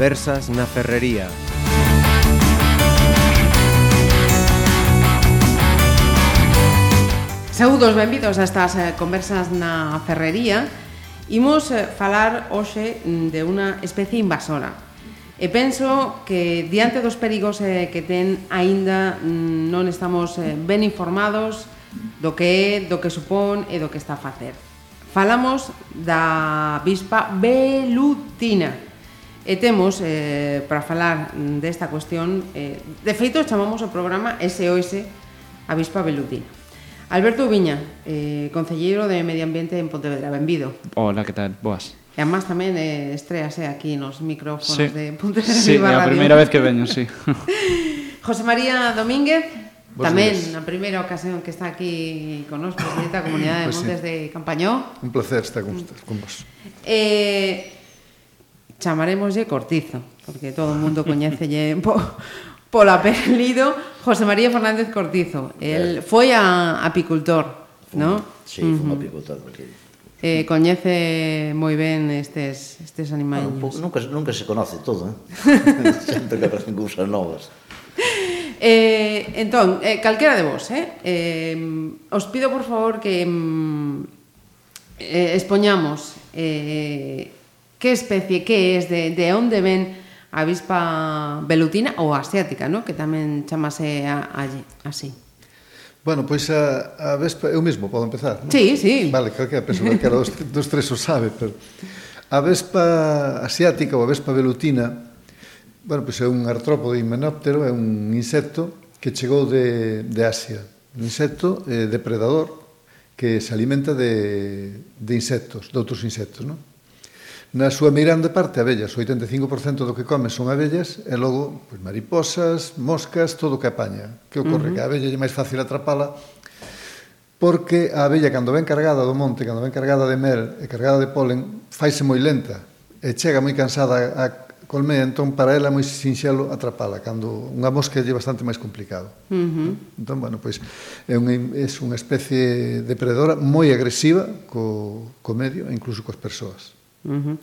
conversas na Ferrería. Saúdos, benvidos a estas eh, conversas na ferrería. Imos eh, falar hoxe mm, de unha especie invasora. E penso que diante dos perigos eh, que ten aínda mm, non estamos ben informados do que é, do que supón e do que está a facer. Falamos da bispa velutina, E temos, eh, para falar desta cuestión, eh, de feito chamamos o programa SOS Avispa Veludina. Alberto Viña, eh, Concelleiro de Medio Ambiente en Pontevedra, benvido. Hola, que tal? Boas. E además tamén eh, estrease eh, aquí nos micrófonos sí. de Pontevedra sí, Viva Radio. Sí, é a primeira vez que veño, sí. José María Domínguez, Vos tamén días. na primeira ocasión que está aquí con nos, presidente da Comunidade de Montes sí. de Campañó. Un placer estar con, con vos. Eh, chamaremoslle Cortizo, porque todo o mundo coñecelle po, polo apelido José María Fernández Cortizo. El eh. foi a apicultor, ¿no? Sí, foi un apicultor porque Eh, coñece moi ben estes estes animais. Bueno, nunca nunca se conoce todo, eh. Sempre que aparecen cousas novas. Eh, entón, eh, calquera de vos, eh? eh os pido por favor que mm, eh, expoñamos eh, que especie, que es, de, de onde ven a avispa velutina ou asiática, no? que tamén chamase a, a, así. Bueno, pois a, a vespa, eu mesmo podo empezar, non? Sí, sí. Vale, creo que a penso que dos, dos tres o sabe, pero a vespa asiática ou a vespa velutina, bueno, pois é un artrópode himenóptero, é un insecto que chegou de, de Asia. Un insecto eh, depredador que se alimenta de, de insectos, de outros insectos, non? Na súa meirande parte abellas, o 85% do que come son abellas e logo pois, mariposas, moscas, todo o que apaña. Que ocorre? Uh -huh. Que a abella é máis fácil atrapala porque a abella cando ven cargada do monte, cando ven cargada de mel e cargada de polen, faise moi lenta e chega moi cansada a colmea, entón para ela é moi sinxelo atrapala, cando unha mosca é bastante máis complicado. Uh -huh. Entón, bueno, pois é unha, é unha especie depredadora moi agresiva co, co medio e incluso coas persoas. Uh -huh.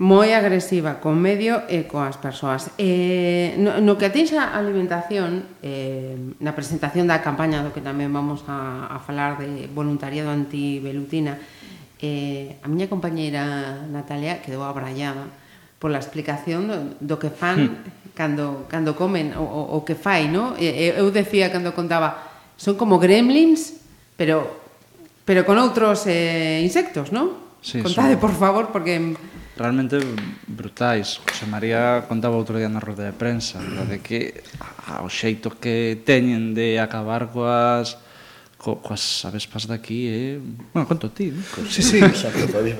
Moi agresiva con medio e coas persoas. Eh, no, no que atinxa a alimentación, eh, na presentación da campaña do que tamén vamos a, a falar de voluntariado antibelutina, eh, a miña compañeira Natalia quedou abrallada pola explicación do, do que fan hmm. cando, cando comen o, o, o que fai, no? Eu decía cando contaba, son como gremlins, pero pero con outros eh, insectos, non? Sí, Contade, son... por favor, porque... Realmente brutais. José María contaba outro día na roda de prensa de que ah, o xeito que teñen de acabar coas co, coas avespas daqui é... Eh? Bueno, conto ti, eh? Co, sí, sí. Xa, que podéis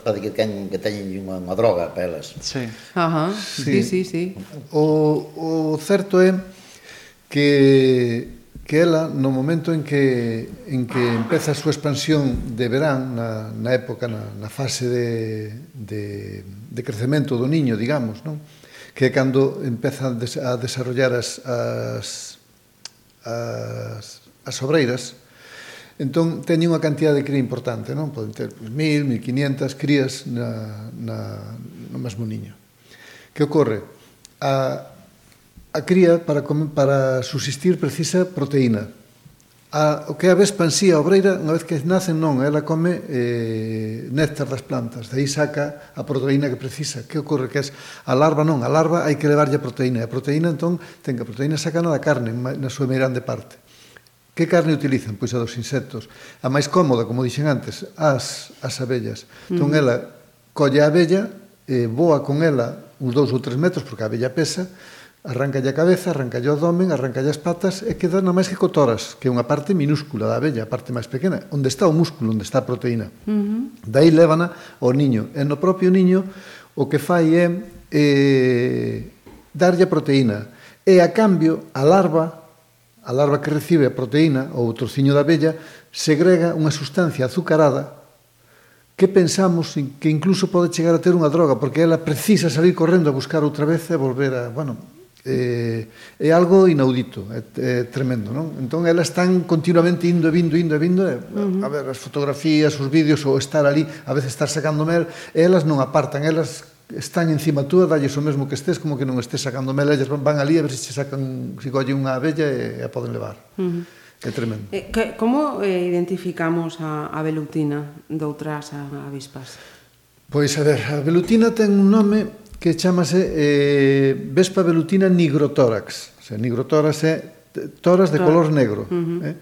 para que teñen, que teñen unha, unha droga para elas. Sí. Ajá, sí, sí, sí. sí. O, o certo é que que ela no momento en que en que empeza a súa expansión de verán na, na época na, na fase de, de, de crecemento do niño, digamos, non? Que é cando empeza a desarrollar as as as, as obreiras, entón teñen unha cantidad de cría importante, non? Poden ter pues, 1000, 1500 crías na, na, no mesmo niño. Que ocorre? A, a cría para, para subsistir precisa proteína. A, o que a vez sí, a obreira, unha vez que nacen non, ela come eh, néctar das plantas, de aí saca a proteína que precisa. Que ocorre que es a larva non, a larva hai que levarlle a proteína, e a proteína entón ten que a proteína sacana da carne na súa meirande parte. Que carne utilizan? Pois a dos insectos. A máis cómoda, como dixen antes, as, as abellas. Entón, mm. ela colle a abella, eh, voa con ela uns dous ou tres metros, porque a abella pesa, Arrancalle a cabeza, arrancalle o abdomen, arrancalle as patas e queda na máis que cotoras, que é unha parte minúscula da abella, a parte máis pequena, onde está o músculo, onde está a proteína. Uh -huh. Daí levana ao niño. E no propio niño o que fai é eh, darlle a proteína. E a cambio, a larva, a larva que recibe a proteína ou o trociño da abella, segrega unha sustancia azucarada que pensamos que incluso pode chegar a ter unha droga, porque ela precisa salir correndo a buscar outra vez e volver a... Bueno, eh, é algo inaudito, é, é tremendo, non? Entón elas están continuamente indo e vindo, indo e vindo, eh, e, uh -huh. a ver as fotografías, os vídeos ou estar ali, a veces estar sacando mel, elas non apartan, elas están encima túa, dalles o mesmo que estés, como que non estés sacando mel, elas van ali a ver se se sacan, se collen unha abella e a poden levar. Uh -huh. É tremendo. Eh, que, como eh, identificamos a, a velutina doutras avispas? Pois, a ver, a velutina ten un nome que chamase eh, Vespa velutina nigrotórax. O sea, nigrotórax é toras de color negro. Uh -huh. eh?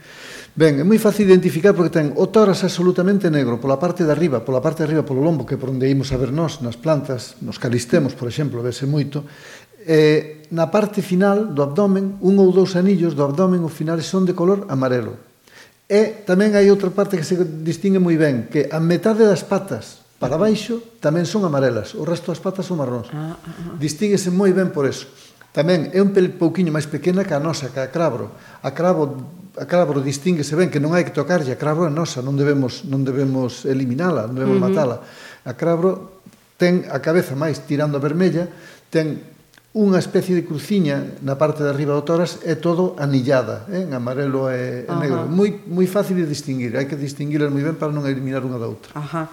Ben, é moi fácil identificar porque ten o tórax absolutamente negro pola parte de arriba, pola parte de arriba, polo lombo, que por onde imos a ver nós, nas plantas, nos calistemos, por exemplo, vese moito, e na parte final do abdomen, un ou dous anillos do abdomen ao final son de color amarelo. E tamén hai outra parte que se distingue moi ben, que a metade das patas para baixo tamén son amarelas, o resto das patas son marróns. Ah, ah, ah. Distíguese moi ben por eso. Tamén é un pel pouquiño máis pequena que a nosa, que a crabro. A crabro a crabro distinguese ben que non hai que tocarlle, a crabro é nosa, non debemos non debemos eliminala, non debemos uh -huh. matala. A crabro ten a cabeza máis tirando a vermella, ten unha especie de cruciña na parte de arriba do toras é todo anillada, eh? en amarelo e, e negro. Moi moi fácil de distinguir, hai que distinguilas moi ben para non eliminar unha da outra. Ajá.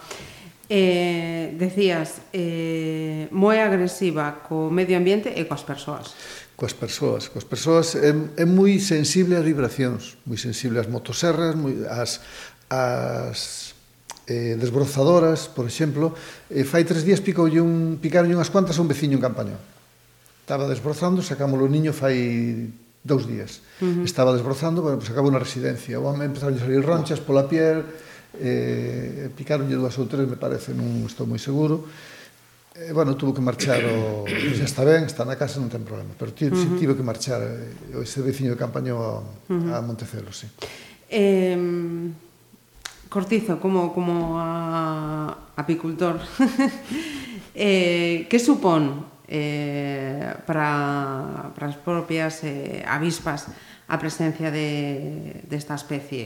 Eh, decías, eh, moi agresiva co medio ambiente e coas persoas. Coas persoas, coas persoas é, é moi sensible ás vibracións, moi sensible ás motoserras, moi, ás, ás eh, desbrozadoras, por exemplo. Eh, fai tres días picoulle un, picaron unhas cuantas a un veciño en Campañón. Estaba desbrozando, sacámoslo o niño fai dous días. Uh -huh. Estaba desbrozando, bueno, pues acabou na residencia. O home empezaron a salir ronchas pola piel, eh, picaronlle dúas ou tres, me parece, non estou moi seguro, E, bueno, tuvo que marchar o... Xa está ben, está na casa, non ten problema. Pero tivo, uh -huh. tivo que marchar o ese veciño de Campaño a, uh -huh. a Montecelo, sí. Eh, Cortizo, como, como a, apicultor, eh, que supón eh, para, para as propias eh, avispas a presencia de, desta de especie?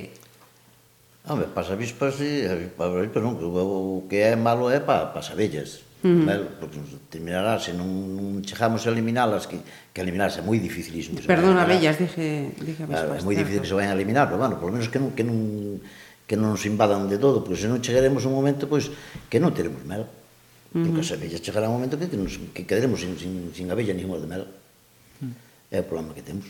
Home, para as avispas, sí, para as avispas non, o que é malo é para, para as abellas. -huh. Mm. Porque terminará, se non, non chegamos a eliminalas, que, que eliminarse é moi dificilísimo. Perdón, abellas, dije, dije avispas. É moi difícil que se vayan a eliminar, pero bueno, polo menos que non, que non, que non nos invadan de todo, porque se non chegaremos un momento pois, que non teremos mel. Mm. Porque as abellas chegará un momento que, que, nos, que quedaremos sin, sin, sin abella ninguna de mel. Mm. É o problema que temos.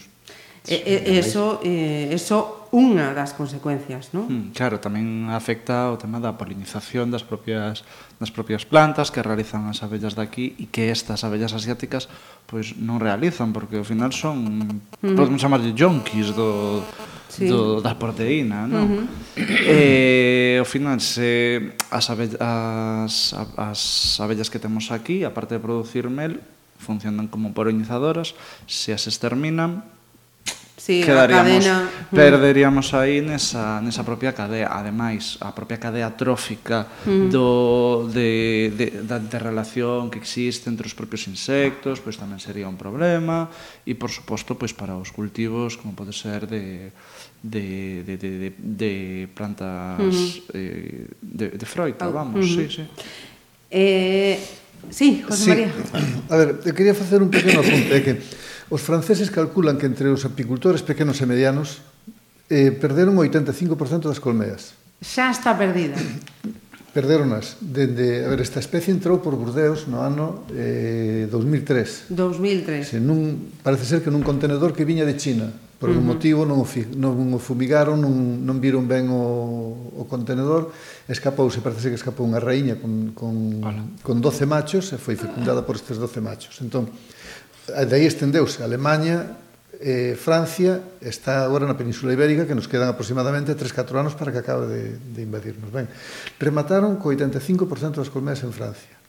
E, e, eso, eh, eso unha das consecuencias, non? Mm, claro, tamén afecta o tema da polinización das propias das propias plantas que realizan as abellas daqui e que estas abellas asiáticas pois non realizan porque ao final son mm. podemos chamarlle yonkis do sí. do da proteína, non? Uh -huh. Eh, ao final se as abellas as, as abellas que temos aquí, aparte de producir mel, funcionan como polinizadoras, se as exterminan, Sí, quedaríamos, a cadena... Mm. perderíamos aí nesa, nesa propia cadea. Ademais, a propia cadea trófica mm. do, de, de, da interrelación que existe entre os propios insectos, pois tamén sería un problema, e, por suposto, pois para os cultivos, como pode ser de, de, de, de, de, de plantas mm. eh, de, de froita, vamos, mm sí, sí. Eh, sí, José sí. María. A ver, eu quería facer un pequeno apunte, que Os franceses calculan que entre os apicultores pequenos e medianos eh, perderon o 85% das colmeas. Xa está perdida. Perderonas. Dende, a ver, esta especie entrou por Burdeos no ano eh, 2003. 2003. Se nun, parece ser que nun contenedor que viña de China. Por algún uh -huh. motivo non o, non o fumigaron, non, non viron ben o, o contenedor, escapouse, parece ser que escapou unha raíña con, con, Hola. con 12 machos e foi fecundada por estes 12 machos. Entón, Eh, Daí estendeuse Alemanha, eh, Francia, está agora na Península Ibérica, que nos quedan aproximadamente 3-4 anos para que acabe de, de invadirnos. Ben, remataron co 85% das colmeas en Francia.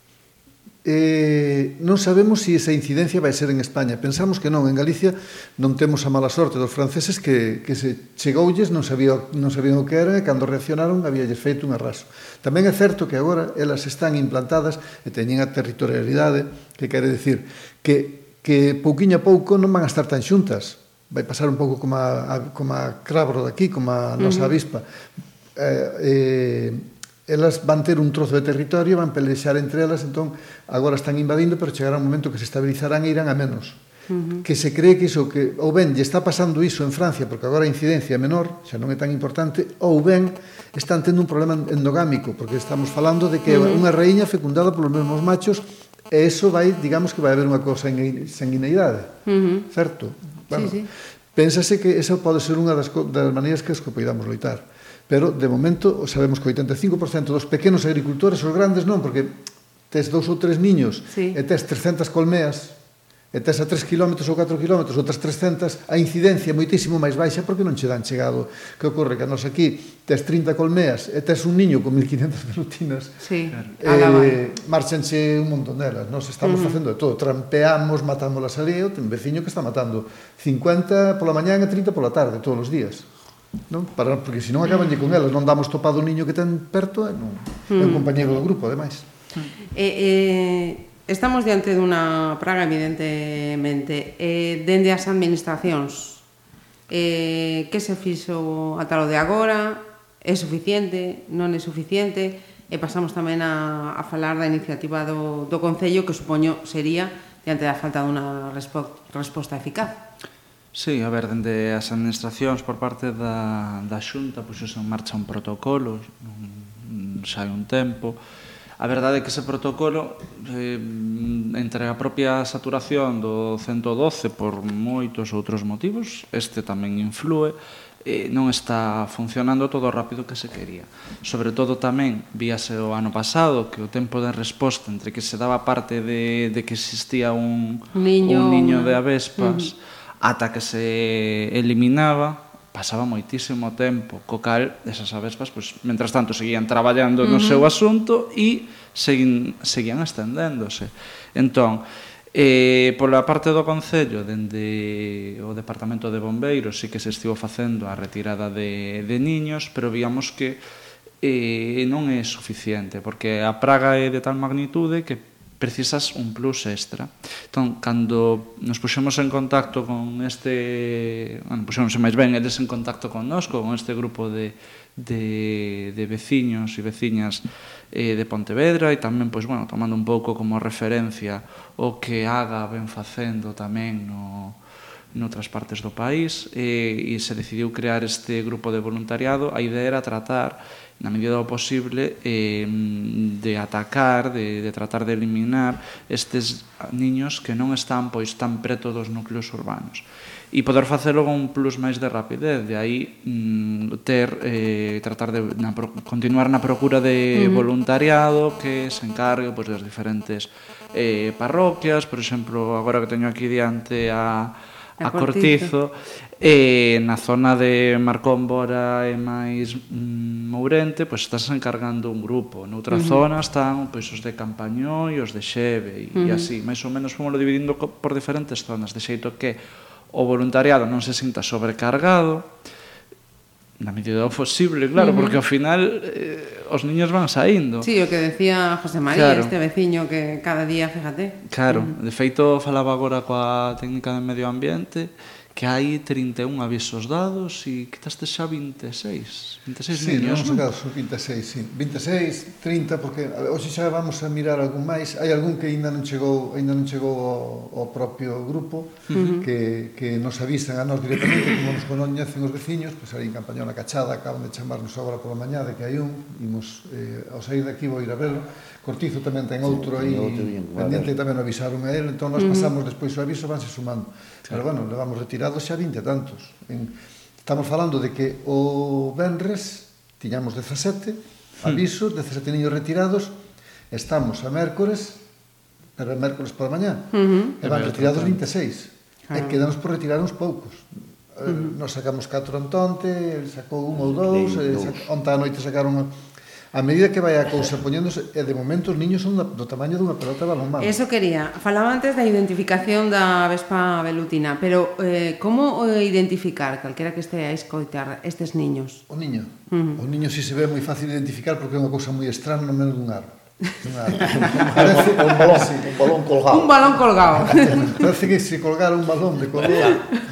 Eh, non sabemos se si esa incidencia vai ser en España. Pensamos que non, en Galicia non temos a mala sorte dos franceses que, que se chegoulles, non, sabía, non sabían o que era e cando reaccionaron habíalles feito un arraso. Tamén é certo que agora elas están implantadas e teñen a territorialidade, que quere decir que que pouquiño a pouco non van a estar tan xuntas. Vai pasar un pouco como a, como a crabro daqui, como a nosa uh -huh. avispa. Eh, eh, elas van ter un trozo de territorio, van pelexar entre elas, entón agora están invadindo, pero chegará un momento que se estabilizarán e irán a menos. Uh -huh. que se cree que iso que ou ben lle está pasando iso en Francia porque agora a incidencia é menor, xa non é tan importante, ou ben están tendo un problema endogámico, porque estamos falando de que uh -huh. unha raíña fecundada polos mesmos machos E eso vai, digamos que vai haber unha consanguineidade, uh -huh. certo? Bueno, sí, sí. Pénsase que esa pode ser unha das, das maneiras que as que podamos loitar. Pero, de momento, sabemos que o 85% dos pequenos agricultores, os grandes non, porque tes dous ou tres niños sí. e tes 300 colmeas, e tes a 3 km ou 4 km, outras 300, a incidencia é moitísimo máis baixa porque non che dan chegado. Que ocorre que nós aquí tes 30 colmeas e tes un niño con 1500 pelutinas. Sí, claro. eh, marchanche un montón delas. Nós estamos uh -huh. facendo de todo. Trampeamos, matamos a ali. Ten veciño que está matando 50 pola mañán e 30 pola tarde todos os días. Non? Para, porque se non acaban con elas. Non damos topado o niño que ten perto e non. É un mm. compañeiro do grupo, ademais. Eh, eh, Estamos diante dunha praga evidentemente. Eh, dende as administracións eh, que se fixo ata lo de agora? É suficiente, non é suficiente? E pasamos tamén a, a falar da iniciativa do, do Concello que supoño sería diante da falta dunha respo, resposta eficaz. Sí, a ver, dende as administracións por parte da, da Xunta pois, puxose en marcha un protocolo un, un, xa hai un tempo. A verdade é que ese protocolo eh, entre a propia saturación do 112 por moitos outros motivos, este tamén influe, eh, non está funcionando todo o rápido que se quería. Sobre todo tamén víase o ano pasado que o tempo de resposta entre que se daba parte de, de que existía un niño, un niño de avespas uh -huh. ata que se eliminaba pasaba moitísimo tempo, co cal esas avespas, pois, mentras tanto, seguían traballando uh -huh. no seu asunto e seguín, seguían estendéndose. Entón, eh, pola parte do Concello, dende o Departamento de Bombeiros, sí que se estivo facendo a retirada de, de niños, pero víamos que eh, non é suficiente, porque a praga é de tal magnitude que precisas un plus extra. Entón, cando nos puxemos en contacto con este... Bueno, puxemos máis ben eles en contacto con nós, con este grupo de, de, de veciños e veciñas eh, de Pontevedra e tamén, pois, bueno, tomando un pouco como referencia o que Aga ven facendo tamén no, noutras partes do país e, e se decidiu crear este grupo de voluntariado. A idea era tratar, na medida do posible, eh, de atacar, de, de tratar de eliminar estes niños que non están pois tan preto dos núcleos urbanos e poder facelo con un plus máis de rapidez, de aí mm, ter eh, tratar de na, continuar na procura de voluntariado que se encargue pois das diferentes eh parroquias, por exemplo, agora que teño aquí diante a a, a Cortizo, Cortizo e na zona de Marcómbora e máis mm, Mourente, pois estás encargando un grupo. Noutra uh -huh. zona están pois os de Campañó e os de Xeve e, uh -huh. e así, máis ou menos fomos dividindo por diferentes zonas, de xeito que o voluntariado non se sinta sobrecargado, na medida do posible, claro, uh -huh. porque ao final eh, os niños van saindo. Sí, o que decía José María, claro. este veciño que cada día, fíjate. Claro, mm. de feito falaba agora coa técnica de medio ambiente que hai 31 avisos dados e quitaste xa 26. 26 sí, niños, non? Caso, 26, sí. 26, 30, porque hoxe xa vamos a mirar algún máis. Hai algún que ainda non chegou ainda non chegou ao, ao propio grupo, uh -huh. que, que nos avisan a nós directamente, como nos conoñecen os veciños, pois pues, aí en a Cachada acaban de chamarnos agora pola mañá de que hai un, imos, eh, ao sair daqui vou ir a verlo. Cortizo tamén ten outro aí, sí, outro, pendente tamén avisaron a él, entón nós pasamos uh -huh. despois o aviso, vanse sumando. Pero bueno, le vamos retirar retirados xa 20 tantos. En, estamos falando de que o Benres tiñamos 17 avisos, 17 niños retirados, estamos a mércores, era mércores por mañá, uh -huh. e van retirados 26. Ah. E quedamos por retirar uns poucos. Eh, uh -huh. Nos sacamos 4 ontonte, sacou un ou dous, sac... onta a noite sacaron a medida que vai a cousa poñéndose, e de momento os niños son do tamaño dunha pelota de balonmano. Eso quería. Falaba antes da identificación da vespa velutina, pero eh, como eh, identificar calquera que este a escoitar estes niños? O niño. Uh -huh. O niño si se ve moi fácil identificar porque é unha cousa moi estranha no menos dun árbol. Parece un balón, sí. un balón colgado. Un balón colgado. Parece que se colgara un balón de color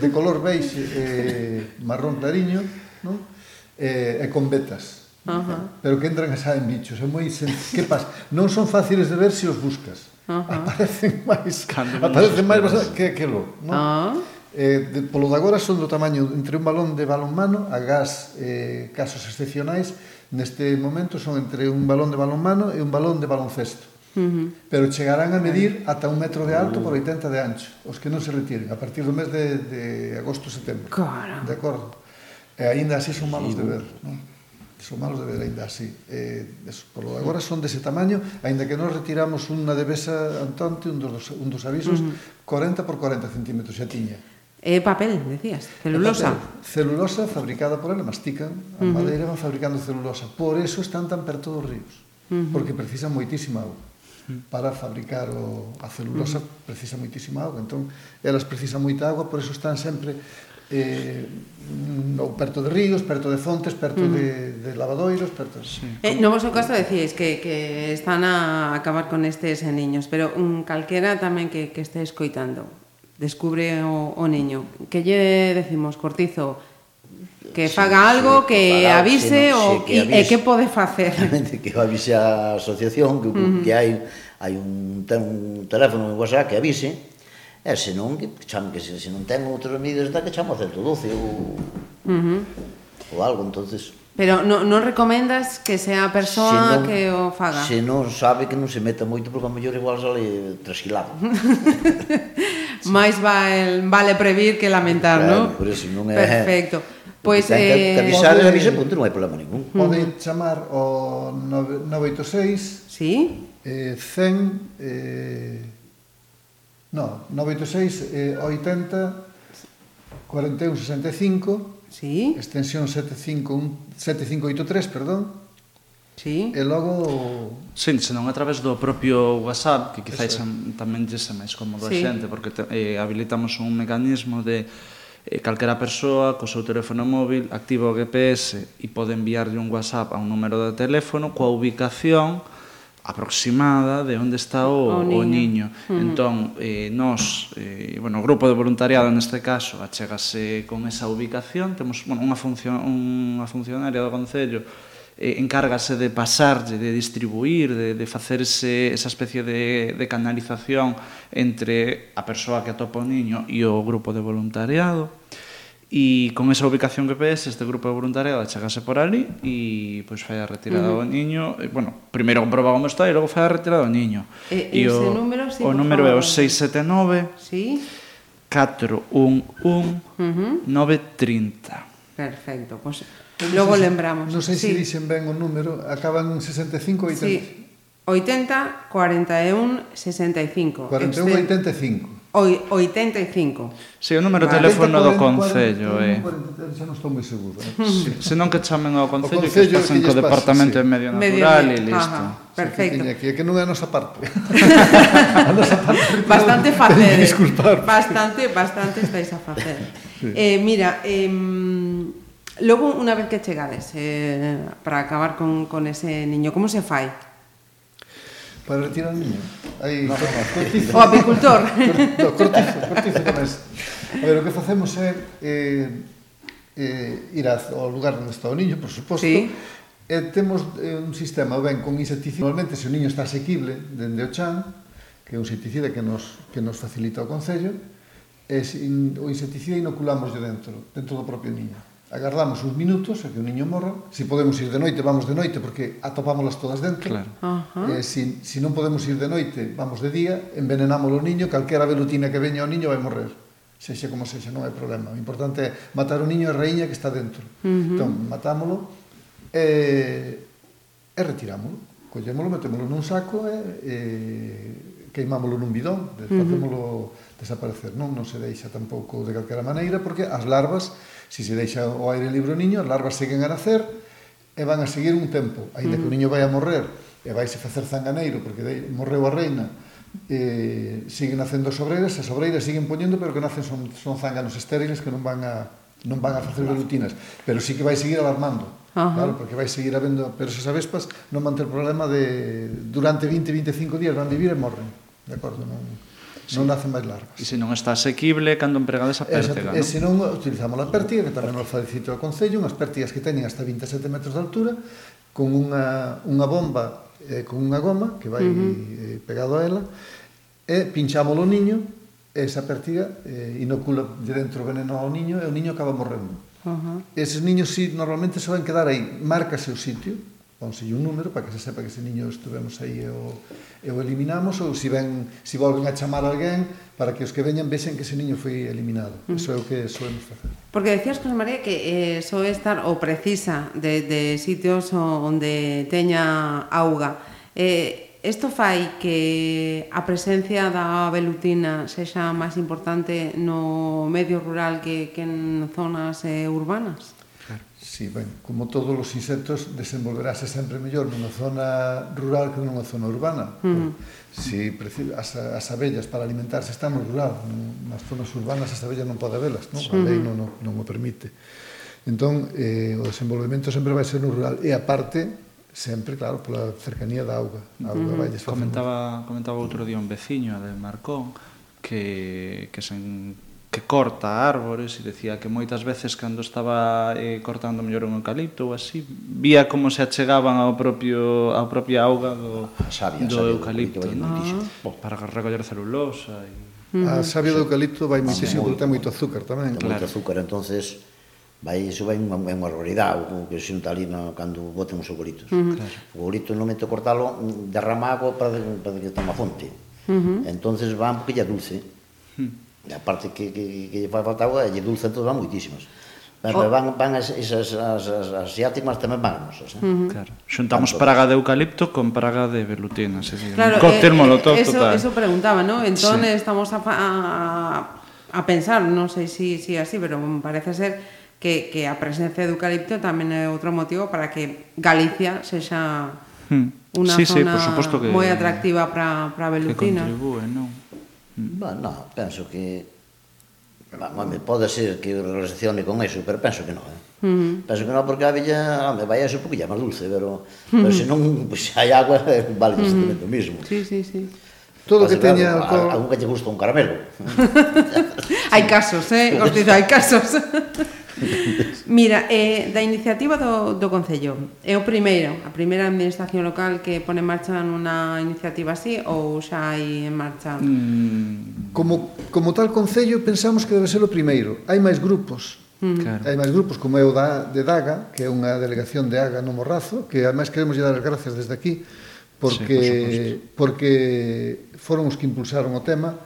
de color beige eh, marrón clariño, ¿no? Eh, e con vetas. Uh -huh. Pero que entran e saen bichos, é moi sen... que pasa? Non son fáciles de ver se os buscas. Uh -huh. Aparecen máis, Cando aparecen máis bastante, que aquilo, non? Uh -huh. Eh, de, polo de agora son do tamaño entre un balón de balonmano a gas eh, casos excepcionais neste momento son entre un balón de balonmano e un balón de baloncesto Uh -huh. pero chegarán a medir ata un metro de alto uh. por 80 de ancho, os que non se retiren a partir do mes de, de agosto-setembro de acordo? e aínda así son malos de ver non? sumalos de ver ainda así. Eh, eso, polo agora son dese tamaño, aínda que nós retiramos unha debesa antante, un dos, un dos avisos, uh -huh. 40 por 40 centímetros xa tiña. É eh, papel, decías, celulosa. Papel, celulosa fabricada por ela, mastican, a uh -huh. madeira van fabricando celulosa. Por eso están tan perto dos ríos, uh -huh. porque precisan moitísima agua para fabricar o, a celulosa uh -huh. precisa moitísima agua entón elas precisan moita agua por eso están sempre eh, ou perto de ríos, perto de fontes, perto mm. de, de lavadoiros, perto... Sí. Eh, no vosso caso decíais que, que están a acabar con estes niños, pero um, calquera tamén que, que este escoitando, descubre o, o niño, que lle decimos, cortizo, que sí, faga algo, sí, que, que faga, avise no, ou sí, que, avise, e que pode facer. Que avise a asociación, que, uh -huh. que hai hai un, ten un teléfono en WhatsApp que avise, E se non, que chame, que se, se non ten outros medios, da que chamo a 112 ou, uh -huh. ou algo, entonces Pero non no recomendas que sea a persoa se non, que o faga? Se non sabe que non se meta moito porque a mellor igual sale trasquilado. sí. Mais vale, vale previr que lamentar, claro, non? Por eso non é... Perfecto. Pois pues, eh, que avisar, pode... avisa punto, non hai problema ningún. Pode chamar o 986 sí? eh, 100 eh, No, 96 eh, 80 41 65. Sí. Extensión 75 7583, perdón. Sí. E logo... Sí, senón a través do propio WhatsApp, que quizáis Eso. tamén xa máis cómodo sí. a xente, porque te, eh, habilitamos un mecanismo de eh, calquera persoa co seu teléfono móvil activa o GPS e pode enviarlle un WhatsApp a un número de teléfono coa ubicación aproximada de onde está o, o niño. O niño. Mm. Entón, eh, nós, eh, bueno, o grupo de voluntariado neste caso, achegase con esa ubicación, temos bueno, unha, función, unha funcionaria do Concello eh, encárgase de pasarlle, de distribuir, de, de facerse esa especie de, de canalización entre a persoa que atopa o niño e o grupo de voluntariado. E con esa ubicación GPS este grupo de voluntariado chegase por ali e pois fai a retirada uh -huh. do niño, e, bueno, primeiro comproba como está e logo fai a retirada do niño. E, e, e o, número, sí, o número é o 679 sí? 411 uh -huh. 930. Perfecto, pois pues, logo lembramos. Non sei se sí. dixen ben o número, acaban en 65 e 80. Sí. 80, 41, 65. 41, 85. O 85. Si, sí, o número de teléfono 40, do Concello é... Eh. Xa non estou moi seguro. Eh? Hmm. Sí. Se non que chamen ao Concello, que pasen co Departamento sí. de Medio Natural e listo. Ajá, perfecto. Sí, que, que, que non é a nosa parte. a nosa parte... Bastante facer. Eh. Disculpar. Bastante, bastante estáis a facer. sí. Eh, mira, eh, logo, unha vez que chegades, eh, para acabar con, con ese niño, como se fai? para retirar o niño. Aí, no, cortizo. O apicultor. No, cortizo, cortizo con eso. A ver, o que facemos é eh, eh, ir ao lugar onde está o niño, por suposto, sí. e temos eh, un sistema, ben, con insecticida. Normalmente, se o niño está asequible dende o chan, que é un insecticida que nos, que nos facilita o Concello, e sin, o insecticida inoculamos dentro, dentro do propio niño agardamos uns minutos a que o niño morra. Se si podemos ir de noite, vamos de noite, porque atopámolas todas dentro. Claro. Uh -huh. eh, si, si non podemos ir de noite, vamos de día, envenenámoslo o niño, calquera velutina que veña o niño vai morrer. Sexa como sexa, non hai problema. O importante é matar o niño e a reiña que está dentro. Uh -huh. Entón, matámolo e, e retirámolo. Collémolo, metémolo nun saco e, e queimámolo nun bidón, facémolo uh -huh. desaparecer. Non, non se deixa tampouco de calquera maneira, porque as larvas Si se deixa o aire libre o niño, as larvas seguen a nacer e van a seguir un tempo. aínda uh -huh. que o mm. niño vai a morrer e vai se facer zanganeiro porque morreu a reina, eh, siguen nacendo sobreiras, as sobreiras siguen poñendo, pero que nacen son, son zánganos estériles que non van a non van a facer velutinas, pero sí que vai seguir alarmando. Ajá. Claro, porque vai seguir habendo, pero esas avespas non van ter problema de durante 20, 25 días van vivir e morren. De acordo, non Sí. Non nacen máis larvas. E se non está asequible, cando empregades a pértiga, non? E se non utilizamos a pértiga, que tamén nos facilita o Concello, unhas pértigas que teñen hasta 27 metros de altura, con unha, unha bomba, eh, con unha goma, que vai uh -huh. eh, pegado a ela, e pinchamos o niño, e esa pértiga eh, inocula de dentro veneno ao niño, e o niño acaba morrendo. Uh -huh. Eses niños, si, sí, normalmente se van quedar aí, márcase o sitio, Ponse un número para que se sepa que ese niño estuvemos aí e o, e o eliminamos ou se ven, se volven a chamar a alguén para que os que veñan vexen que ese niño foi eliminado. Mm. Eso é o que soemos facer. Porque decías, José María, que eh, só estar ou precisa de, de sitios onde teña auga. Eh, isto fai que a presencia da velutina sexa máis importante no medio rural que, que en zonas eh, urbanas? Claro. Sí, ben, como todos os insectos, desenvolverase sempre mellor nunha zona rural que nunha zona urbana. Uh -huh. Si as, as abellas para alimentarse están no rural, nas zonas urbanas as abellas non pode velas, non? A lei mm-hmm. non, non, non o permite. Entón, eh, o desenvolvemento sempre vai ser no rural e, aparte, sempre, claro, pola cercanía da auga. A auga uh -huh. vai comentaba, comentaba outro día un veciño de Marcón que, que se que corta árbores e decía que moitas veces cando estaba eh, cortando mellor un eucalipto ou así, vía como se achegaban ao propio ao propia auga do, sabia, do sabia eucalipto, do eucalipto no? para recoller celulosa e... Mm. A savia do eucalipto vai muitísimo, sí. ten moito azúcar tamén. Ten claro. moito azúcar, entonces vai, iso vai unha, unha barbaridade o que se unta ali no, cando boten os eucaliptos. Uh -huh. claro. O eucalipto no momento de cortalo derrama agua para, para que toma fonte. Uh -huh. Entonces va un poquilla dulce. Uh -huh E a parte que, que, que lle fai falta agua, lle dulce todo, van moitísimas. Pero oh. van, van as, esas, as, as, as asiáticas tamén van nosas. Eh? Uh -huh. claro. Xuntamos Tanto. praga de eucalipto con praga de velutina. Se claro, un cóctel eh, molotov eh, eso, total. Eso preguntaba, ¿no? Entón sí. estamos a, a, a pensar, non sei se si, si así, pero parece ser que, que a presencia de eucalipto tamén é outro motivo para que Galicia sexa hmm. unha sí, zona sí, moi atractiva para a velutina. Que contribúe, non? Ma no, penso que... ma, pode ser que essere che con eso, pero penso que non, eh. Mm. Penso que non porque a villa, home, vai a ser un é máis dulce, pero, mm. pero se non pues, hai agua, vale uh mm. exactamente o mismo. Sí, sí, sí. Todo que teña claro, alcohol... Algún que lle gusta un caramelo. hai casos, eh? Os dices, hai casos. Mira, eh, da iniciativa do, do Concello é o primeiro, a primeira administración local que pone en marcha nunha iniciativa así ou xa hai en marcha? Mm. Como, como tal Concello pensamos que debe ser o primeiro hai máis grupos mm. claro. hai máis grupos como é o da, de Daga que é unha delegación de Aga no Morrazo que ademais queremos lle dar as gracias desde aquí porque, sí, por porque foron os que impulsaron o tema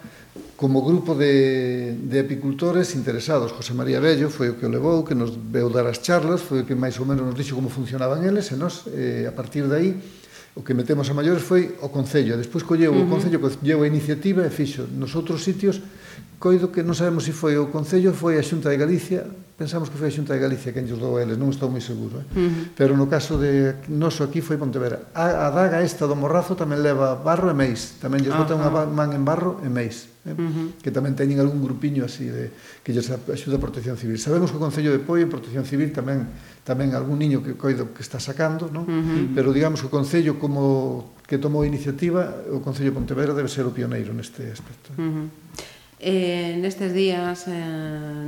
como grupo de, de apicultores interesados. José María Bello foi o que o levou, que nos veu dar as charlas, foi o que máis ou menos nos dixo como funcionaban eles, e nos, eh, a partir de aí, o que metemos a maiores foi o Concello. Despois colleu uh -huh. o Concello, colleu a iniciativa e fixo nos outros sitios coido que non sabemos se foi o Concello, foi a Xunta de Galicia, pensamos que foi a Xunta de Galicia quen lles dou a eles, non estou moi seguro, eh? Uh -huh. pero no caso de noso aquí foi Pontevedra. A, a daga esta do morrazo tamén leva barro e meis, tamén lles bota uh -huh. unha man en barro e meis, eh? uh -huh. que tamén teñen algún grupiño así de que lles axuda a Protección Civil. Sabemos que o Concello de Poi e Protección Civil tamén tamén algún niño que coido que está sacando, non? Uh -huh. Pero digamos que o Concello como que tomou a iniciativa, o Concello de Pontevedra debe ser o pioneiro neste aspecto. Eh? Uh -huh. Eh, nestes días eh,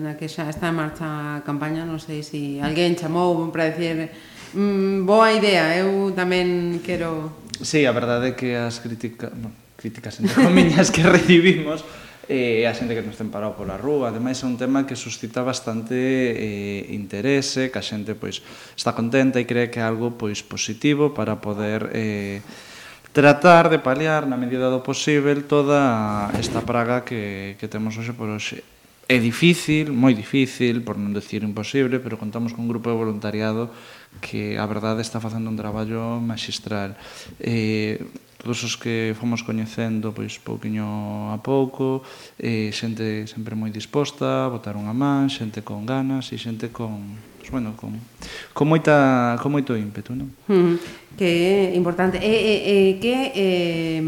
na que xa está en marcha a campaña, non sei se si alguén chamou para decir mm, boa idea, eu tamén quero... Sí, a verdade é que as críticas, bueno, críticas entre comiñas que recibimos eh, a xente que nos ten parado pola rúa ademais é un tema que suscita bastante eh, interese que a xente pois está contenta e cree que é algo pois positivo para poder eh, tratar de paliar na medida do posible toda esta praga que, que temos hoxe por hoxe. É difícil, moi difícil, por non decir imposible, pero contamos con un grupo de voluntariado que a verdade está facendo un traballo magistral. Eh, todos os que fomos coñecendo pois pouquiño a pouco, eh, xente sempre moi disposta, a botar unha man, xente con ganas e xente con pois, bueno, con, con, moita, con moito ímpetu, non? Mm, que é importante. E, e, e que eh,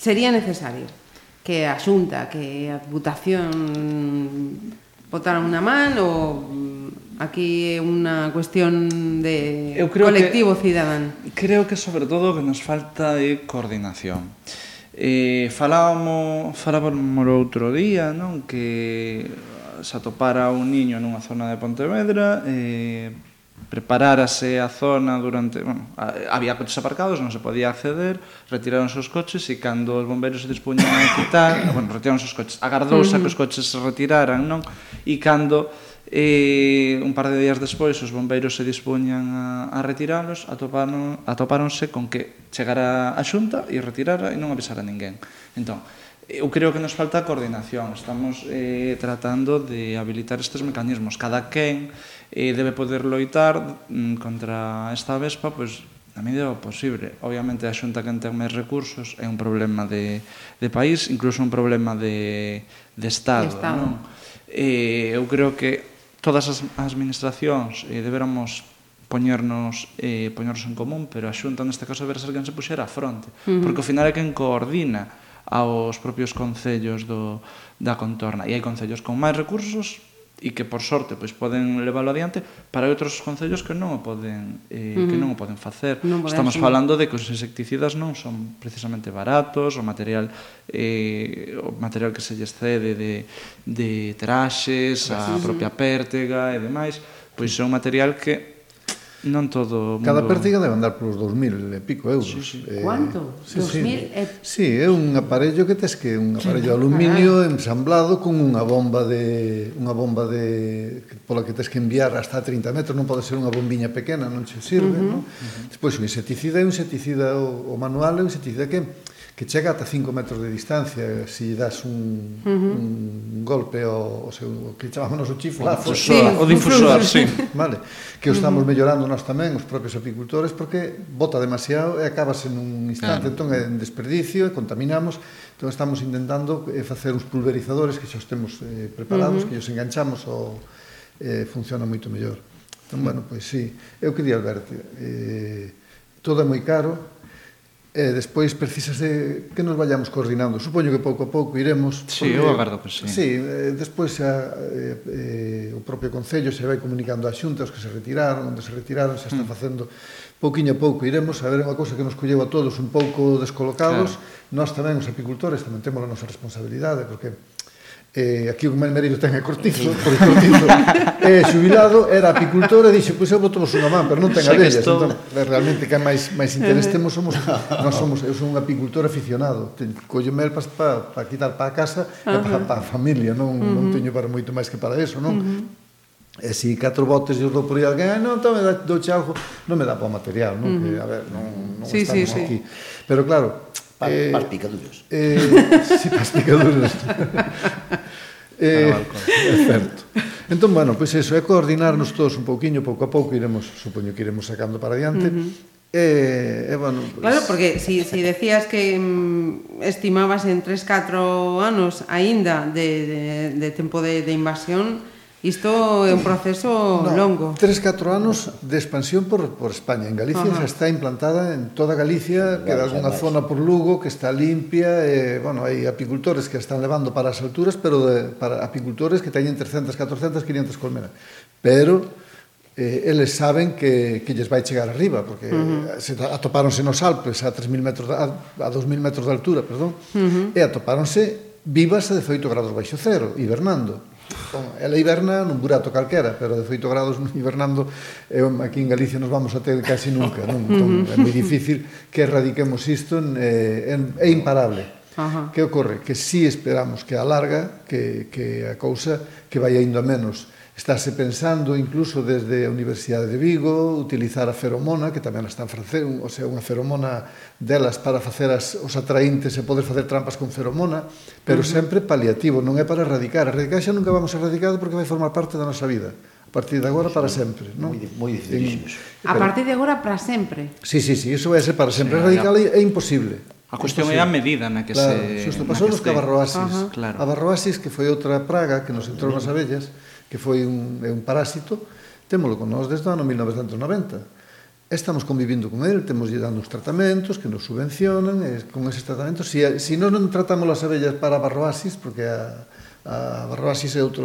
sería necesario que a Xunta, que a Diputación botaran unha man ou aquí é unha cuestión de Eu creo colectivo que, cidadán? Creo que sobre todo que nos falta é coordinación. Eh, falábamos, falábamos outro día, non, que se atopara un niño nunha zona de Pontevedra, eh, preparárase a zona durante... Bueno, había coches aparcados, non se podía acceder, retiraron os coches e cando os bombeiros se dispuñan a quitar... bueno, retiraron os coches. Agardouse uh -huh. a que os mm. coches se retiraran, non? E cando e un par de días despois os bombeiros se dispuñan a, a retiralos atoparon, atopáronse con que chegara a xunta e retirara e non avisara ninguén entón, eu creo que nos falta coordinación. Estamos eh, tratando de habilitar estes mecanismos. Cada quen eh, debe poder loitar mm, contra esta vespa pois, na medida do posible. Obviamente a xunta que ten máis recursos é un problema de, de país, incluso un problema de, de Estado. De estado. Non? Eh, eu creo que todas as, as administracións eh, deberamos poñernos eh, poñernos en común, pero a xunta neste caso deberá ser quen se puxera a fronte, uh -huh. porque ao final é quen coordina aos propios concellos do, da contorna. E hai concellos con máis recursos e que por sorte pois poden leválo adiante para outros concellos que non o poden eh, uh -huh. que non o poden facer. Non poden Estamos asumir. falando de que os insecticidas non son precisamente baratos, o material eh, o material que se lles cede de, de traxes, a propia pértega e demais, pois é un material que non todo o mundo... Cada pértiga debe andar por os 2.000 e pico euros. Sí, sí. Eh, Cuánto? Sí, 2.000 sí. e... Sí, é un aparello que tes que un aparello de aluminio ensamblado con unha bomba de unha bomba de pola que tes que enviar hasta 30 metros, non pode ser unha bombiña pequena, non che sirve, uh -huh. non? Uh -huh. Despois un inseticida e un inseticida o, o manual un inseticida que que chega ata 5 metros de distancia se si das un, uh -huh. un golpe ao, o seu, que chamámonos o chiflazo o, sí, o difusor, sí. vale, que o estamos uh -huh. mellorando nós tamén os propios apicultores porque bota demasiado e acabase nun instante claro. entón é en desperdicio e contaminamos entón estamos intentando eh, facer uns pulverizadores que xa os temos eh, preparados uh -huh. que os enganchamos o, eh, funciona moito mellor entón, uh -huh. bueno, pois sí eu quería Alberto eh, todo é moi caro E despois precisas de que nos vayamos coordinando. Supoño que pouco a pouco iremos... Sí, porque, eu agardo que sí. Sí, despois a, eh, o propio Concello se vai comunicando ás xuntas que se retiraron, onde se retiraron, se está mm. facendo pouquiño a pouco. Iremos a ver unha cousa que nos colleu a todos un pouco descolocados. Claro. Nós tamén, os apicultores, tamén temos a nosa responsabilidade, porque eh, aquí o meu marido ten é cortizo, por cortizo, é eh, xubilado, era apicultor e dixo, pois pues, eu botamos unha man, pero non ten abellas, estou... entón, eh, realmente que máis máis interés temos somos, non somos, eu son un apicultor aficionado, collo mel para pa, pa quitar para a casa uh -huh. e para pa a familia, non, uh -huh. non teño para moito máis que para eso, non? Uh -huh. E si catro botes eu dou por aí alguén, ah, non, tome, do algo, non me dá para o material, non? Uh -huh. que, a ver, non, non sí, estamos sí, aquí. Sí. Pero claro, Eh, eh, para, eh, pas picaduras. Eh, si, sí, para picaduras. eh, é certo. Entón, bueno, pois pues eso, é coordinarnos todos un pouquiño, pouco a pouco iremos, supoño que iremos sacando para adiante, uh -huh. Eh, eh, bueno, pues... Claro, porque si, si decías que mm, estimabas en 3-4 anos aínda de, de, de tempo de, de invasión Isto é un proceso no, longo. Tres, catro anos de expansión por, por España. En Galicia Ajá. xa está implantada en toda Galicia, queda algunha zona por Lugo que está limpia, e, bueno, hai apicultores que están levando para as alturas, pero de, para apicultores que teñen 300, 400, 500 colmenas. Pero eh, eles saben que, que lles vai chegar arriba, porque uh -huh. se atopáronse nos Alpes a 3.000 metros, a, a 2.000 metros de altura, perdón, uh -huh. e atopáronse vivas a 18 grados baixo cero, hibernando Bom, ela hiberna nun burato calquera, pero de feito grados hibernando eu, aquí en Galicia nos vamos a ter casi nunca, non? Entón, é moi difícil que erradiquemos isto, é, é imparable. Ajá. Que ocorre? Que si sí esperamos que alarga, que, que a cousa que vai indo a menos Estáse pensando incluso desde a Universidade de Vigo utilizar a feromona, que tamén están facendo, ou o sea, unha feromona delas para facer as, os atraíntes e poder facer trampas con feromona, pero uh -huh. sempre paliativo, non é para erradicar. Erradicar xa nunca vamos a erradicar porque vai formar parte da nosa vida. A partir de agora para sempre, non? Moi, moi difícil. A partir de agora para sempre. Sí, sí, sí, iso vai ser para sempre. Sí, é, é imposible. A cuestión é a medida na que claro, se... Xusto pasou nos cabarroasis. Uh -huh. claro. A barroasis, que foi outra praga que nos entrou nas abellas, que foi un, é un parásito, témolo con nós desde o ano 1990. Estamos convivindo con ele, temos lle dando os tratamentos que nos subvencionan, e con eses tratamentos, se, si, se si non, non tratamos as abellas para a barroasis, porque a, a barroasis é outro,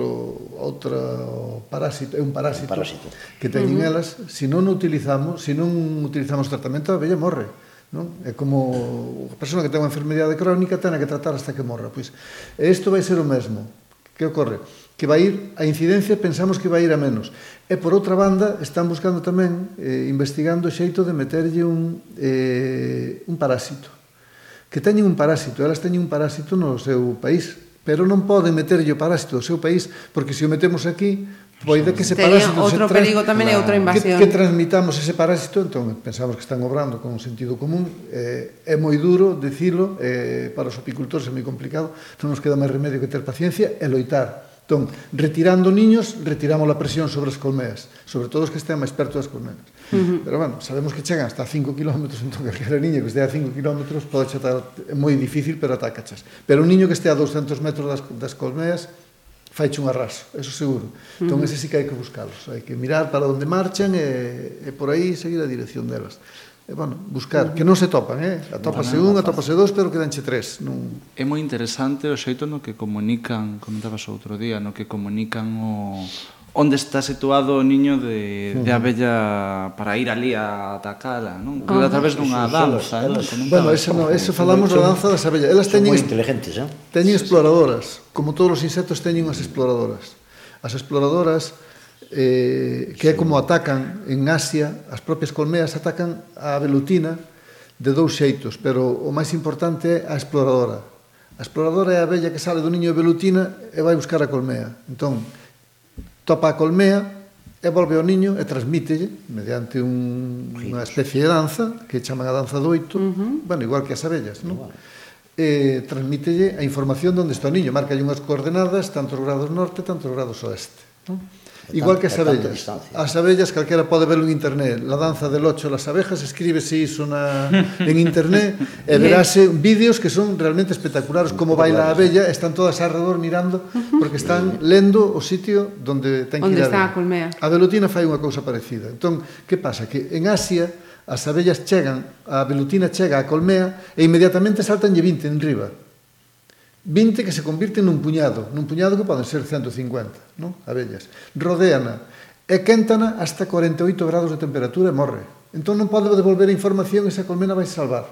outro parásito, é un parásito, un parásito. que teñen uh -huh. elas, se si non utilizamos, se non utilizamos tratamento, a abella morre. Non? É como a persona que ten unha enfermedade crónica ten que tratar hasta que morra, pois. E isto vai ser o mesmo. Que ocorre? que vai ir a incidencia pensamos que vai ir a menos. E por outra banda están buscando tamén eh, investigando o xeito de meterlle un eh, un parásito. Que teñen un parásito, elas teñen un parásito no seu país, pero non poden meterlle o parásito ao seu país porque se o metemos aquí Poide que ese parásito outro se perigo tamén é outra invasión. Que, que transmitamos ese parásito, entón pensamos que están obrando con un sentido común, eh, é moi duro dicilo, eh, para os apicultores é moi complicado, non nos queda máis remedio que ter paciencia e loitar Entón, retirando niños, retiramos a presión sobre as colmeas, sobre todo os que estén máis perto das colmeas. Uh -huh. Pero, bueno, sabemos que chegan hasta 5 km, entón, calquera niño que estea a 5 km pode atar, é moi difícil, pero atacachas. Pero un niño que estea a 200 metros das, das colmeas, faiche un arraso, eso seguro. Entón, uh -huh. ese sí que hai que buscalos, hai que mirar para onde marchan e, e por aí seguir a dirección delas e, bueno, buscar, que non se topan, eh? Atópase un, atópase dous, pero quedanche tres. Non... É moi interesante o xeito no que comunican, comentabas outro día, no que comunican o onde está situado o niño de, de abella para ir ali a atacala, non? Que a través dunha danza, non? Bueno, ese, no, ese falamos da danza das abellas. Elas teñen moi inteligentes, eh? Teñen exploradoras, como todos os insectos teñen as exploradoras. As exploradoras eh, que é como atacan en Asia, as propias colmeas atacan a velutina de dous xeitos, pero o máis importante é a exploradora. A exploradora é a abella que sale do niño de velutina e vai buscar a colmea. Entón, topa a colmea e volve ao niño e transmítelle mediante un, unha especie de danza que chaman a danza do oito, uh -huh. bueno, igual que as abellas, non? Eh, transmítelle a información onde está o niño, marca unhas coordenadas, tantos grados norte, tantos grados oeste. Non? Igual que as abellas. As abellas calquera pode verlo en internet. La danza del ocho las abejas, escríbese iso na, en internet e verase vídeos que son realmente espectaculares como baila a abella, están todas alrededor mirando porque están lendo o sitio donde ten que ir. Onde está a colmea. A velutina fai unha cousa parecida. Entón, que pasa? Que en Asia as abellas chegan, a velutina chega á colmea e inmediatamente saltanlle 20 en riba 20 que se convirten nun puñado, nun puñado que poden ser 150, non? Abellas. Rodéana e quéntana hasta 48 grados de temperatura e morre. Entón non pode devolver a información e esa colmena vai salvar.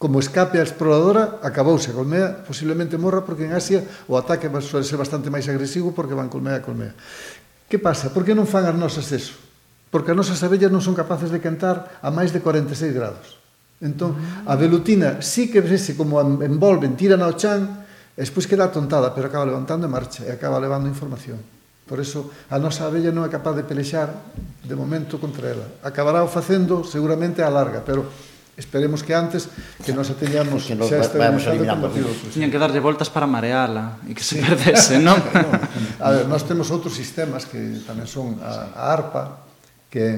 Como escape a exploradora, acabouse. A colmea posiblemente morra porque en Asia o ataque suele ser bastante máis agresivo porque van colmea a colmea. Que pasa? Por que non fan as nosas eso? Porque as nosas abellas non son capaces de cantar a máis de 46 grados. Entón, ah. a velutina sí que vese como envolven, tiran ao chan, E despois queda tontada, pero acaba levantando e marcha, e acaba levando información. Por eso a nosa abella non é capaz de pelexar de momento contra ela. Acabará o facendo seguramente a larga, pero Esperemos que antes que nos ateñamos que nos xa estabilizado. Pues. Tiñan que darlle voltas para mareala e que se sí. perdese, non? A ver, nós temos outros sistemas que tamén son a, a arpa, que é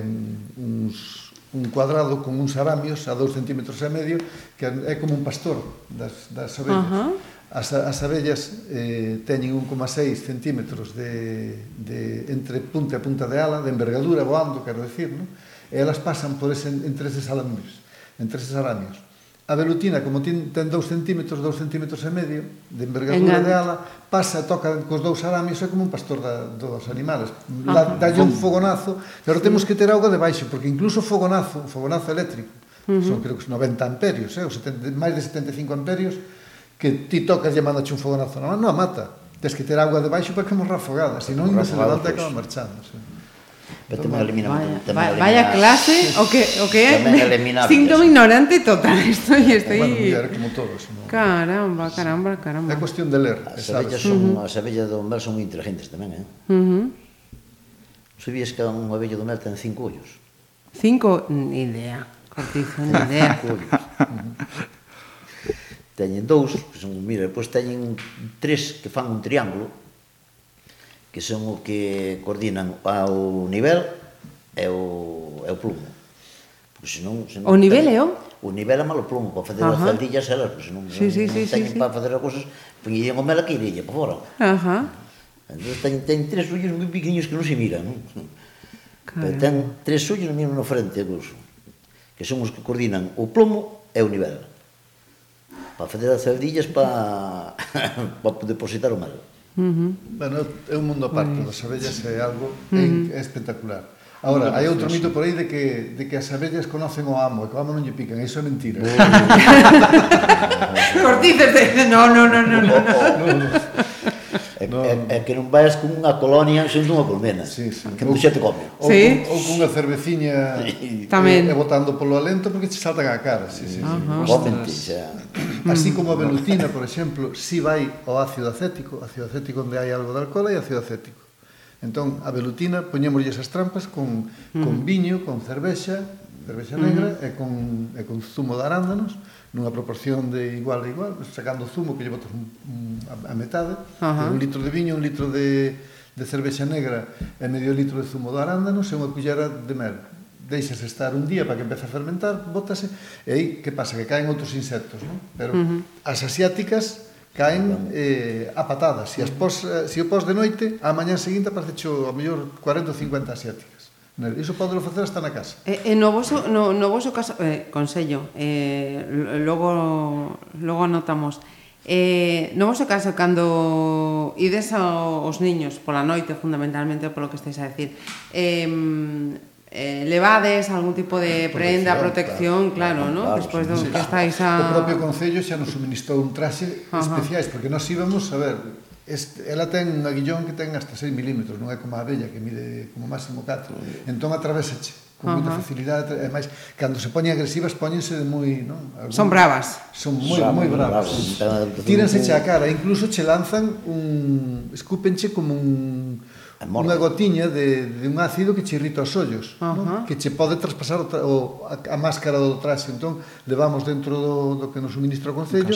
uns, un cuadrado con uns aramios a 2 centímetros e medio, que é como un pastor das, das abellas Uh -huh As, as abellas eh, teñen 1,6 centímetros de, de, entre punta e punta de ala, de envergadura voando, quero decir, no? e elas pasan por ese, entre eses alambres, entre eses aramios. A velutina, como ten, ten 2 centímetros, 2 centímetros e medio de envergadura en... de ala, pasa, toca cos dous aramios, é como un pastor da, dos animales. La, dalle un fogonazo, pero temos que ter auga debaixo, porque incluso o fogonazo, o fogonazo eléctrico, uh -huh. son creo que 90 amperios, eh, ou 70, máis de 75 amperios, que ti tocas e mandache un fogonazo na mano, non a mata. Tens que ter agua debaixo para que morra afogada, senón non se levanta e acaba marchando. Sí. Pero tamén elimina vaya, tamén elimina, vaya clase o que o que é síntoma ignorante total estoy estoy bueno, muller, como todos no? caramba caramba caramba é cuestión de ler as abellas son uh -huh. as abellas do mel son moi inteligentes tamén eh uh -huh. sabías que un abello do mel ten cinco ollos cinco ni idea cortizo ni idea teñen dous, que son, mira, depois teñen tres que fan un triángulo, que son o que coordinan ao nivel e o, e o plumo. Porque senón, senón, o nivel teñen, é o? O nivel é malo plumo, para facer as celdillas elas, porque senón, sí, sí, non, sí, non teñen sí, para facer as cosas, poñían o mel aquí e para fora. Ajá. Entón, ten, ten tres ollos moi pequeniños que non se miran, non? Claro. Pero ten tres ollos mesmo no frente, curso, que son os que coordinan o plomo e o nivel para facer as sardillas para, para depositar o mel. Uh -huh. Bueno, é un mundo aparte, das abellas é algo é, é espectacular. Ahora, hai outro mito por aí de que, de que as abellas conocen o amo e que o amo non lle pican, iso é mentira. Cortícete, non, non, non, non. É, no, é, é que non vais con unha colonia sen unha colmena, sí, sí. que mucha te come. Ou, sí. ou cunha cerveciña Tamén. e, e botando polo alento porque te saltan a cara. Sí, sí, sí. Uh -huh. Xa. Así como a velutina, por exemplo, si vai ao ácido acético, ácido acético onde hai algo de alcohol e ácido acético. Entón, a velutina poñémoslle esas trampas con, mm. con viño, con cervexa, cervexa negra uh -huh. e con, e con zumo de arándanos nunha proporción de igual a igual, sacando o zumo que lle botas un, un, a, a metade, uh -huh. un litro de viño, un litro de, de cervexa negra e medio litro de zumo de arándanos e unha cullera de mel. Deixas estar un día para que empece a fermentar, bótase, e aí, que pasa? Que caen outros insectos, non? Pero uh -huh. as asiáticas caen eh, a patadas. Se, as pos, eh, se o pos de noite, a mañá seguinte aparece xo, a mellor 40 ou 50 asiáticas. Iso podelo facer hasta na casa. E, e no, voso, no, no voso caso, eh, consello, eh, logo, logo anotamos, Eh, no voso caso, cando ides aos niños pola noite, fundamentalmente, polo que estáis a decir, eh, eh, levades algún tipo de prenda, protección, claro, claro, claro no? Claro, Despois do sí, que estáis a... O propio Concello xa nos suministrou un traxe Ajá. especiais, porque nós íbamos, a ver, Este, ela ten unha aguillón que ten hasta 6 milímetros, non é como a abella que mide como máximo 4. Entón atravesache con moita uh -huh. facilidade, e máis cando se poñen agresivas poñense de moi, non? Algún... Son bravas. Son moi son moi bravas. bravas. Tíranse che a cara, incluso che lanzan un escúpenche como un unha gotiña de, de un ácido que che irrita os ollos, uh -huh. non? que che pode traspasar o, tra... o a, a máscara do traxe. Entón, levamos dentro do, do que nos suministra o Concello,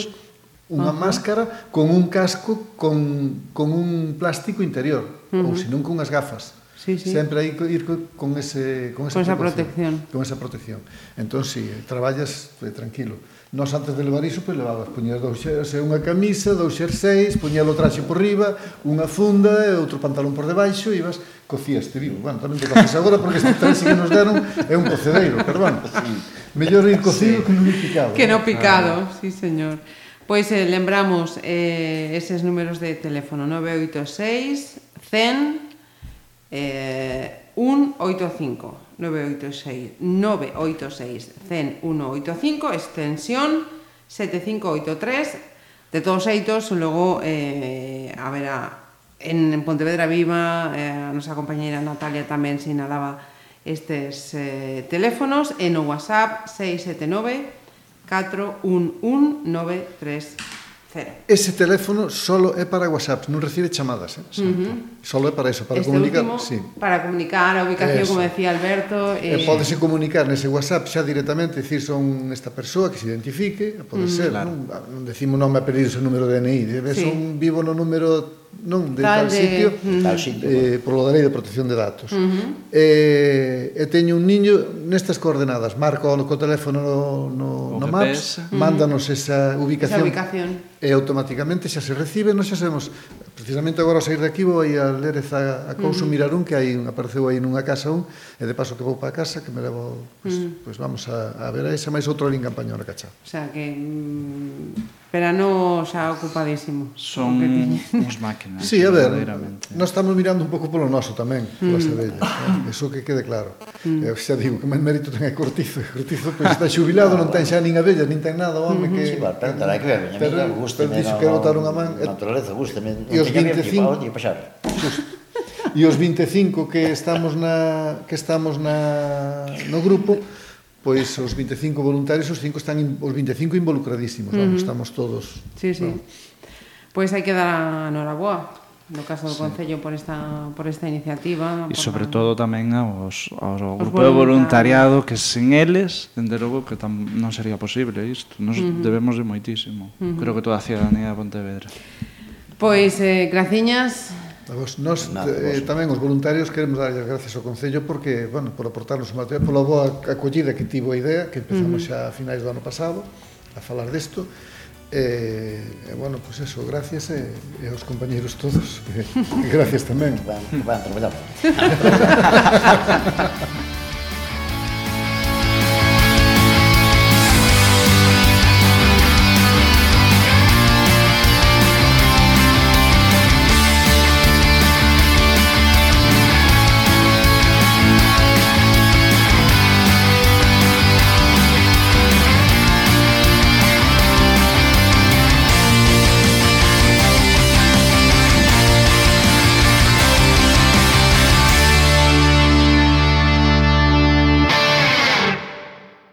unha uh -huh. máscara con un casco con, con un plástico interior, uh -huh. ou senón con unhas gafas. Sí, sí. Sempre hai que ir con ese con esa, con esa protección. Con esa protección. Entón, si, sí, traballas eh, tranquilo. Nos antes de levar iso, pois pues, levabas, poñías dous xerse unha camisa, dous xerseis, poñías o traxe por riba, unha funda e outro pantalón por debaixo, e ibas, cocías, te bueno, tamén te coces agora, porque este traxe que nos deron é un cocedeiro, pero bueno, mellor ir cocido sí. que non ir picado. Que non picado, ah. sí, señor. Pois eh, lembramos eh, eses números de teléfono 986 100 eh, 185 986 986 100 185 extensión 7583 de todos xeitos logo eh, a ver a, en, en Pontevedra Viva eh, a nosa compañeira Natalia tamén sinalaba estes eh, teléfonos en o WhatsApp 679 411930. Ese teléfono solo é para WhatsApp, non recibe chamadas, eh? Uh -huh. Solo é para eso, para este comunicar, último, sí. Para comunicar a ubicación, eso. como decía Alberto, eh... e podese comunicar nese WhatsApp xa directamente, dicir son esta persoa que se identifique, pode uh -huh. ser, claro. non, non decimos nome a pedir o número de DNI, debe sí. son vivo no número non de tal, tal sitio, de... tal sitio eh, polo da lei de protección de datos. Uh -huh. eh, e teño un niño nestas coordenadas, marco no co teléfono no, no, o no Maps, uh mándanos esa ubicación, esa ubicación e automáticamente xa se recibe, non xa sabemos, precisamente agora ao sair de aquí vou aí a ler esa a cousa, uh -huh. mirar un que hai un, apareceu aí nunha casa un, e de paso que vou para casa que me levo, pois, pues, uh -huh. pues vamos a, a ver a esa máis outro ali Campañón a cachar. O sea que... Mm Verano xa ocupadísimo. Son uns máquinas. Sí, a ver, nós estamos mirando un pouco polo noso tamén, polas mm. abellas. Eh? Eso que quede claro. Mm. Eu xa digo que máis mérito ten a Cortizo. E Cortizo pois, pues, está xubilado, non ten xa nin abellas, nin ten nada, home, mm-hmm. que... Sí, va, pero terá que ver, ter, a mí gusteme. Ter, que botar unha man... Eh, naturaleza, gusteme. E os 25... Pasar. E os 25 que estamos na que estamos na no grupo, pois os 25 voluntarios, os cinco están os 25 involucradísimos, vamos, uh -huh. estamos todos. Sí, sí. Pois hai que dar a Noraboa no caso do sí. Concello por esta por esta iniciativa. E sobre a... todo tamén aos, aos ao grupo de voluntariado que sen eles, dende logo que tam, non sería posible isto. Nos uh -huh. debemos de moitísimo. Uh -huh. Creo que toda a cidadanía de Pontevedra. Pois eh, graciñas A Vos, nós Nada, eh, tamén os voluntarios queremos dar as gracias ao Concello porque, bueno, por aportarnos o material, pola boa acollida que tivo a idea, que empezamos xa a finais do ano pasado a falar desto, eh, E, eh, eh, bueno, pois pues eso, gracias e, eh, e aos compañeros todos. gracias tamén. Van, van traballar.